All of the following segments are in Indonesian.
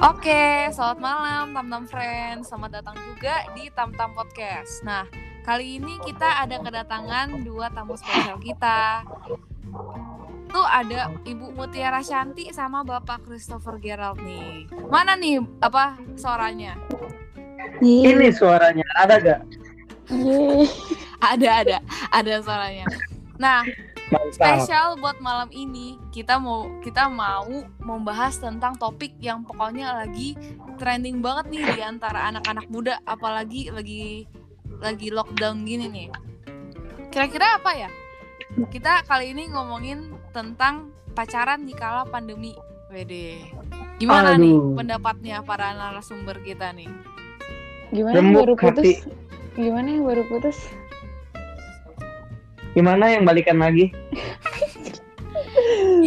Oke, selamat malam Tam-Tam Friends. Selamat datang juga di Tam-Tam Podcast. Nah, kali ini kita ada kedatangan dua tamu spesial kita. Tuh ada Ibu Mutiara Shanti sama Bapak Christopher Gerald nih. Mana nih apa suaranya? Ini suaranya ada gak? Ada, ada, ada suaranya. Nah, Mantap. spesial buat malam ini kita mau kita mau membahas tentang topik yang pokoknya lagi trending banget nih di antara anak-anak muda apalagi lagi lagi lockdown gini nih. Kira-kira apa ya? Kita kali ini ngomongin tentang pacaran di kala pandemi. Wede. Gimana nih Aduh. pendapatnya para narasumber kita nih? Gimana yang Remuk baru putus? hati. Gimana yang baru putus? Gimana yang balikan lagi?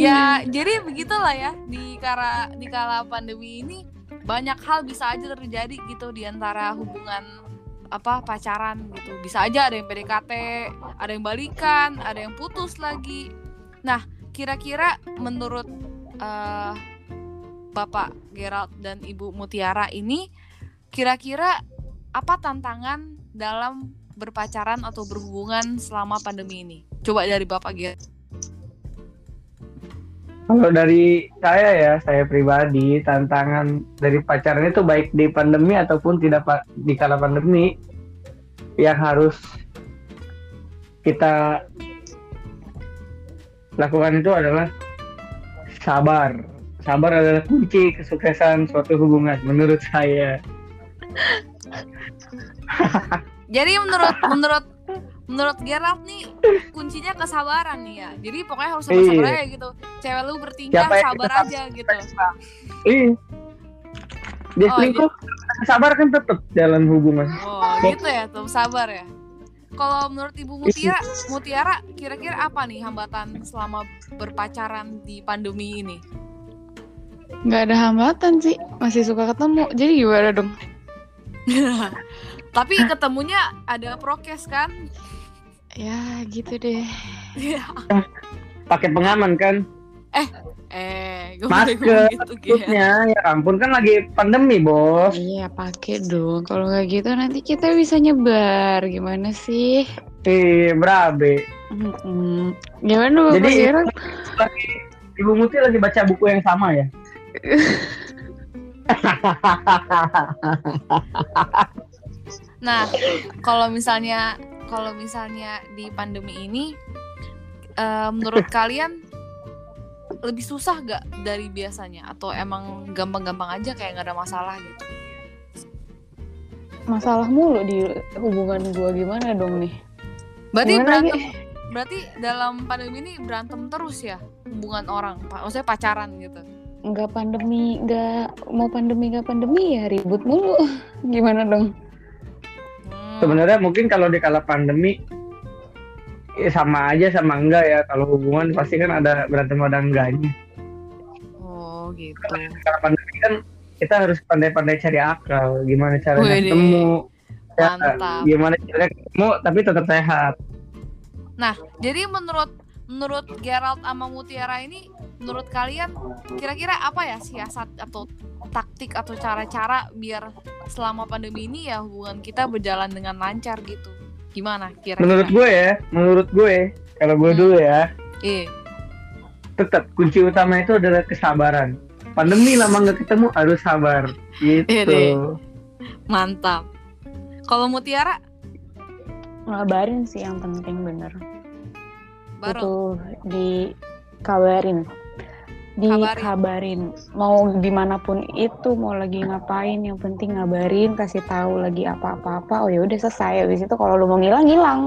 ya jadi begitulah ya. Di kala di kala pandemi ini banyak hal bisa aja terjadi gitu di antara hubungan apa pacaran gitu. Bisa aja ada yang PDKT ada yang balikan ada yang putus lagi. Nah kira-kira menurut eh, Bapak Gerald dan Ibu Mutiara ini kira-kira apa tantangan dalam berpacaran atau berhubungan selama pandemi ini coba dari Bapak Gerald Kalau dari saya ya, saya pribadi tantangan dari pacaran itu baik di pandemi ataupun tidak di kala pandemi yang harus kita lakukan itu adalah sabar. Sabar adalah kunci kesuksesan suatu hubungan menurut saya. Jadi menurut menurut menurut Gerald nih kuncinya kesabaran nih ya. Jadi pokoknya harus sabar-sabar Iya. aja gitu. Cewek lu bertingkah sabar aja gitu. Ih, dia Oh, selingkuh, sabar kan tetap jalan hubungan. Oh, gitu ya, tuh sabar ya. Kalau menurut Ibu Mutiara, Mutiara kira-kira apa nih hambatan selama berpacaran di pandemi ini? Nggak ada hambatan sih, masih suka ketemu. Jadi gimana dong? Tapi ketemunya ada prokes kan? Ya gitu deh. Iya. Pakai pengaman kan? eh, gue Masker, gitu. Maksudnya, ya ampun kan lagi pandemi bos. Iya pakai dong. Kalau nggak gitu nanti kita bisa nyebar. Gimana sih? Eh, berabe. Mm-mm. Gimana Bapak Jadi-? Lagi, Ibu Muti lagi baca buku yang sama ya? Nah, kalau misalnya kalau misalnya di pandemi ini eh, menurut kalian lebih susah gak dari biasanya atau emang gampang-gampang aja kayak nggak ada masalah gitu? Masalah mulu di hubungan gua gimana dong nih? Berarti Gimana berantem lagi? berarti dalam pandemi ini berantem terus ya hubungan orang, maksudnya pacaran gitu. Nggak pandemi, nggak mau pandemi nggak pandemi ya ribut mulu. Gimana dong? Sebenarnya mungkin kalau di kala pandemi ya sama aja sama enggak ya. Kalau hubungan pasti kan ada berantem ada enggaknya. Oh gitu. Kala pandemi kan kita harus pandai-pandai cari akal. Gimana caranya Wih, ketemu. Ya, gimana caranya ketemu tapi tetap sehat. Nah, jadi menurut menurut Gerald sama Mutiara ini, menurut kalian kira-kira apa ya siasat atau taktik atau cara-cara biar selama pandemi ini ya hubungan kita berjalan dengan lancar gitu? Gimana kira-kira? Menurut gue ya, menurut gue, kalau gue Hmm. dulu ya, Eh, tetap kunci utama itu adalah kesabaran. Pandemi lama nggak ketemu harus sabar. Gitu. Iya deh. mantap. Kalau Mutiara Ngabarin sih yang penting bener. Baru itu dikabarin dikabarin mau di mana pun itu mau lagi ngapain yang penting ngabarin kasih tahu lagi apa-apa-apa oh ya udah selesai habis itu kalau lu mau ngilang ngilang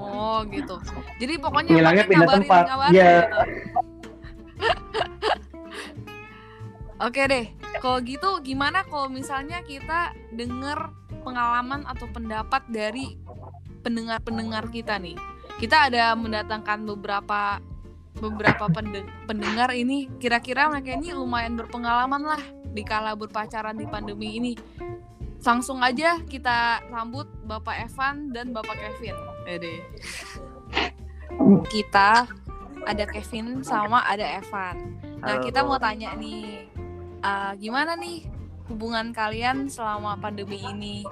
Oh gitu. Jadi pokoknya Ngilangnya pindah ngabarin, tempat. ngabarin Iya. gitu. Oke deh. Kalau gitu gimana kalau misalnya kita denger pengalaman atau pendapat dari pendengar-pendengar kita nih. Kita ada mendatangkan beberapa beberapa pende- pendengar ini kira-kira mereka ini lumayan berpengalaman lah di kala berpacaran di pandemi ini. Langsung aja kita sambut Bapak Evan dan Bapak Kevin. Ede. Kita ada Kevin sama ada Evan. Nah, Halo. kita mau tanya nih. uh, gimana nih hubungan kalian selama pandemi ini?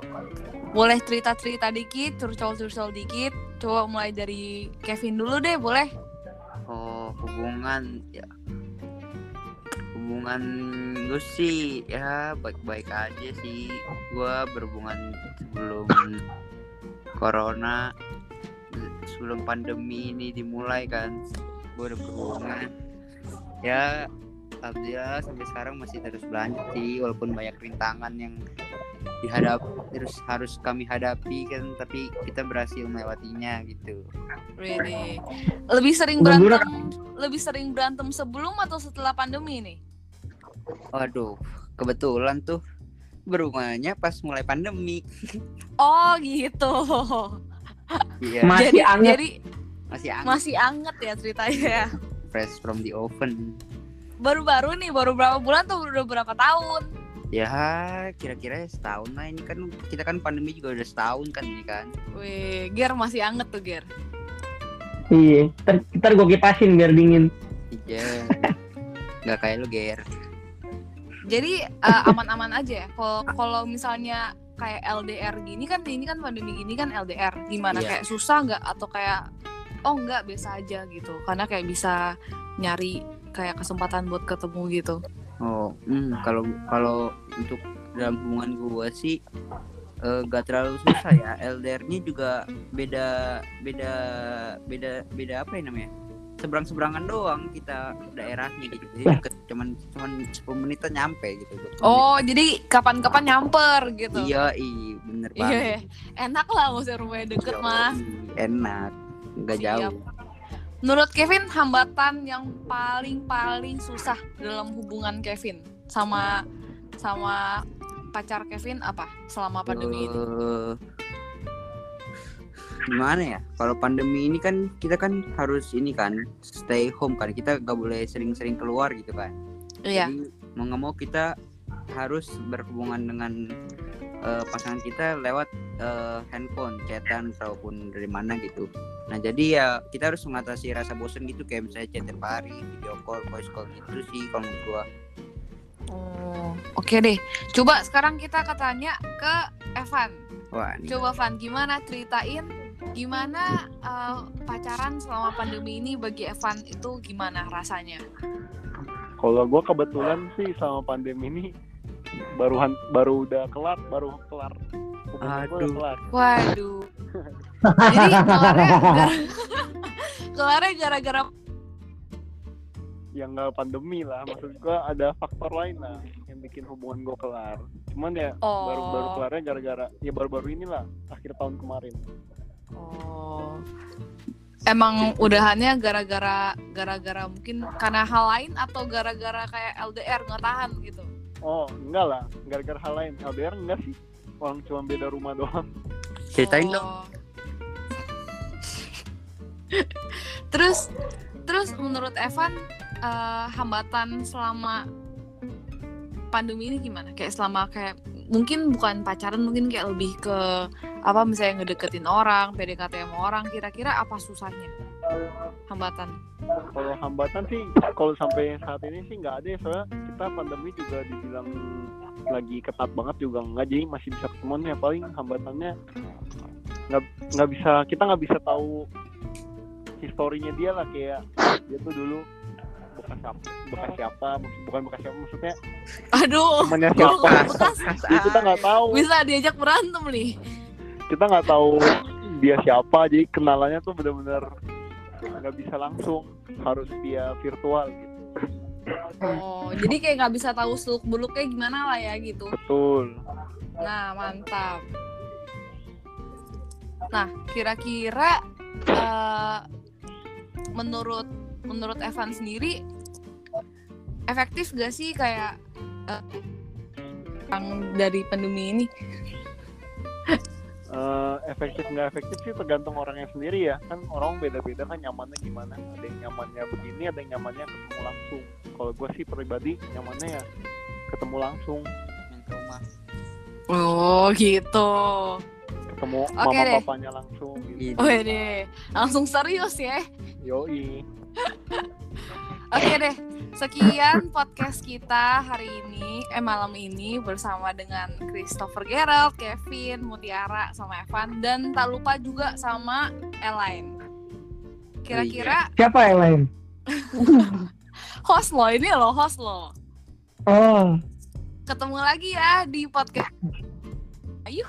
Boleh cerita-cerita dikit, curcol-curcol dikit. Coba mulai dari Kevin dulu deh, boleh? Oh, hubungan ya. Hubungan gue sih ya baik-baik aja sih. Gue berhubungan sebelum corona sebelum pandemi ini dimulai kan gue udah berhubungan ya alhamdulillah sampai sekarang masih terus berlanjut sih walaupun banyak rintangan yang dihadap terus harus kami hadapi kan tapi kita berhasil melewatinya gitu. Really. Lebih sering berantem lebih sering berantem sebelum atau setelah pandemi nih? Waduh, kebetulan tuh berhubungannya pas mulai pandemi. Oh gitu. Iya. Masih jadi, anget. Jadi masih anget. Masih anget ya ceritanya ya. Fresh from the oven. Baru-baru nih, baru berapa bulan tuh udah berapa tahun? Ya kira-kira setahun lah ini kan kita kan pandemi juga udah setahun kan ini kan. Wih, Ger masih anget tuh Ger. Iya, ntar, ntar gue kipasin biar dingin. Iya. Gak kayak lu Ger. Jadi uh, aman-aman aja ya. Kalau kalau misalnya kayak LDR gini kan ini kan pandemi gini kan LDR gimana yeah. kayak susah nggak atau kayak oh nggak biasa aja gitu karena kayak bisa nyari kayak kesempatan buat ketemu gitu. Oh hmm, kalau kalau untuk dalam hubungan gue sih uh, gak terlalu susah ya. LDR-nya juga beda beda beda beda apa ya namanya? Seberang seberangan doang kita daerahnya gitu. Jadi deket cuman cuman 10 menit nyampe gitu. Oh menit. jadi kapan-kapan nyamper gitu. Iya iya bener iya, banget. iya, enak lah maksudnya rumahnya deket Yo, mah. enak. Nggak jauh menurut Kevin hambatan yang paling paling susah dalam hubungan Kevin sama sama pacar Kevin apa selama pandemi uh, ini? Eh, gimana ya? Kalau pandemi ini kan kita kan harus ini kan stay home kan. Kita gak boleh sering-sering keluar gitu kan. Iya. Jadi mau nggak mau kita harus berhubungan dengan uh, pasangan kita lewat uh, handphone chatan ataupun dari mana gitu nah jadi ya kita harus mengatasi rasa bosan gitu kayak misalnya chat tiap hari video call voice call gitu sih kalau menurut gua Oh, oke okay deh. Coba sekarang kita katanya ke Evan. Wah, Coba Van, gimana ceritain gimana uh, pacaran selama pandemi ini bagi Evan itu gimana rasanya? Kalau gue kebetulan sih sama pandemi ini baru baru udah kelar, baru kelar. Aduh. Waduh. Jadi kelarnya kelarnya gara-gara yang nggak pandemi lah maksud gue ada faktor lain lah yang bikin hubungan gue kelar cuman ya oh. baru baru kelarnya gara-gara ya baru-baru inilah akhir tahun kemarin Oh. Emang udahannya gara-gara gara-gara mungkin karena hal lain atau gara-gara kayak LDR nggak tahan gitu? Oh enggak lah, gara-gara hal lain. LDR enggak sih, orang cuma beda rumah doang. Ceritain oh. dong. terus terus menurut Evan uh, hambatan selama pandemi ini gimana? Kayak selama kayak mungkin bukan pacaran mungkin kayak lebih ke apa misalnya ngedeketin orang PDKT sama orang kira-kira apa susahnya hambatan kalau hambatan sih kalau sampai saat ini sih nggak ada ya soalnya kita pandemi juga dibilang lagi ketat banget juga nggak jadi masih bisa ketemuan ya paling hambatannya nggak nggak bisa kita nggak bisa tahu historinya dia lah kayak dia tuh dulu bekas siapa bekas siapa bukan bekas siapa maksudnya aduh temannya siapa? bekas, itu kita nggak tahu. bisa diajak berantem nih. Kita nggak tahu dia siapa jadi kenalannya tuh benar-benar nggak bisa langsung harus dia virtual gitu oh jadi kayak nggak bisa tahu seluk beluknya gimana lah ya gitu. Betul. Nah mantap. Nah kira-kira uh, menurut menurut Evan sendiri efektif gak sih kayak uh, dari pandemi ini? Uh, efektif nggak efektif sih tergantung orangnya sendiri ya. Kan orang beda-beda kan nyamannya gimana. Ada yang nyamannya begini ada yang nyamannya ketemu langsung. Kalau gue sih pribadi nyamannya ya ketemu langsung. Rumah. Oh gitu. Ketemu okay mama deh. papanya langsung gitu. oh deh langsung serius ya? Yoi. Oke deh, sekian podcast kita hari ini, eh malam ini bersama dengan Christopher Gerald, Kevin, Mutiara, sama Evan, dan tak lupa juga sama Elaine. Kira-kira Siapa yang lain? host lo ini lo host lo. Oh, Ketemu lagi ya di podcast. Ayo.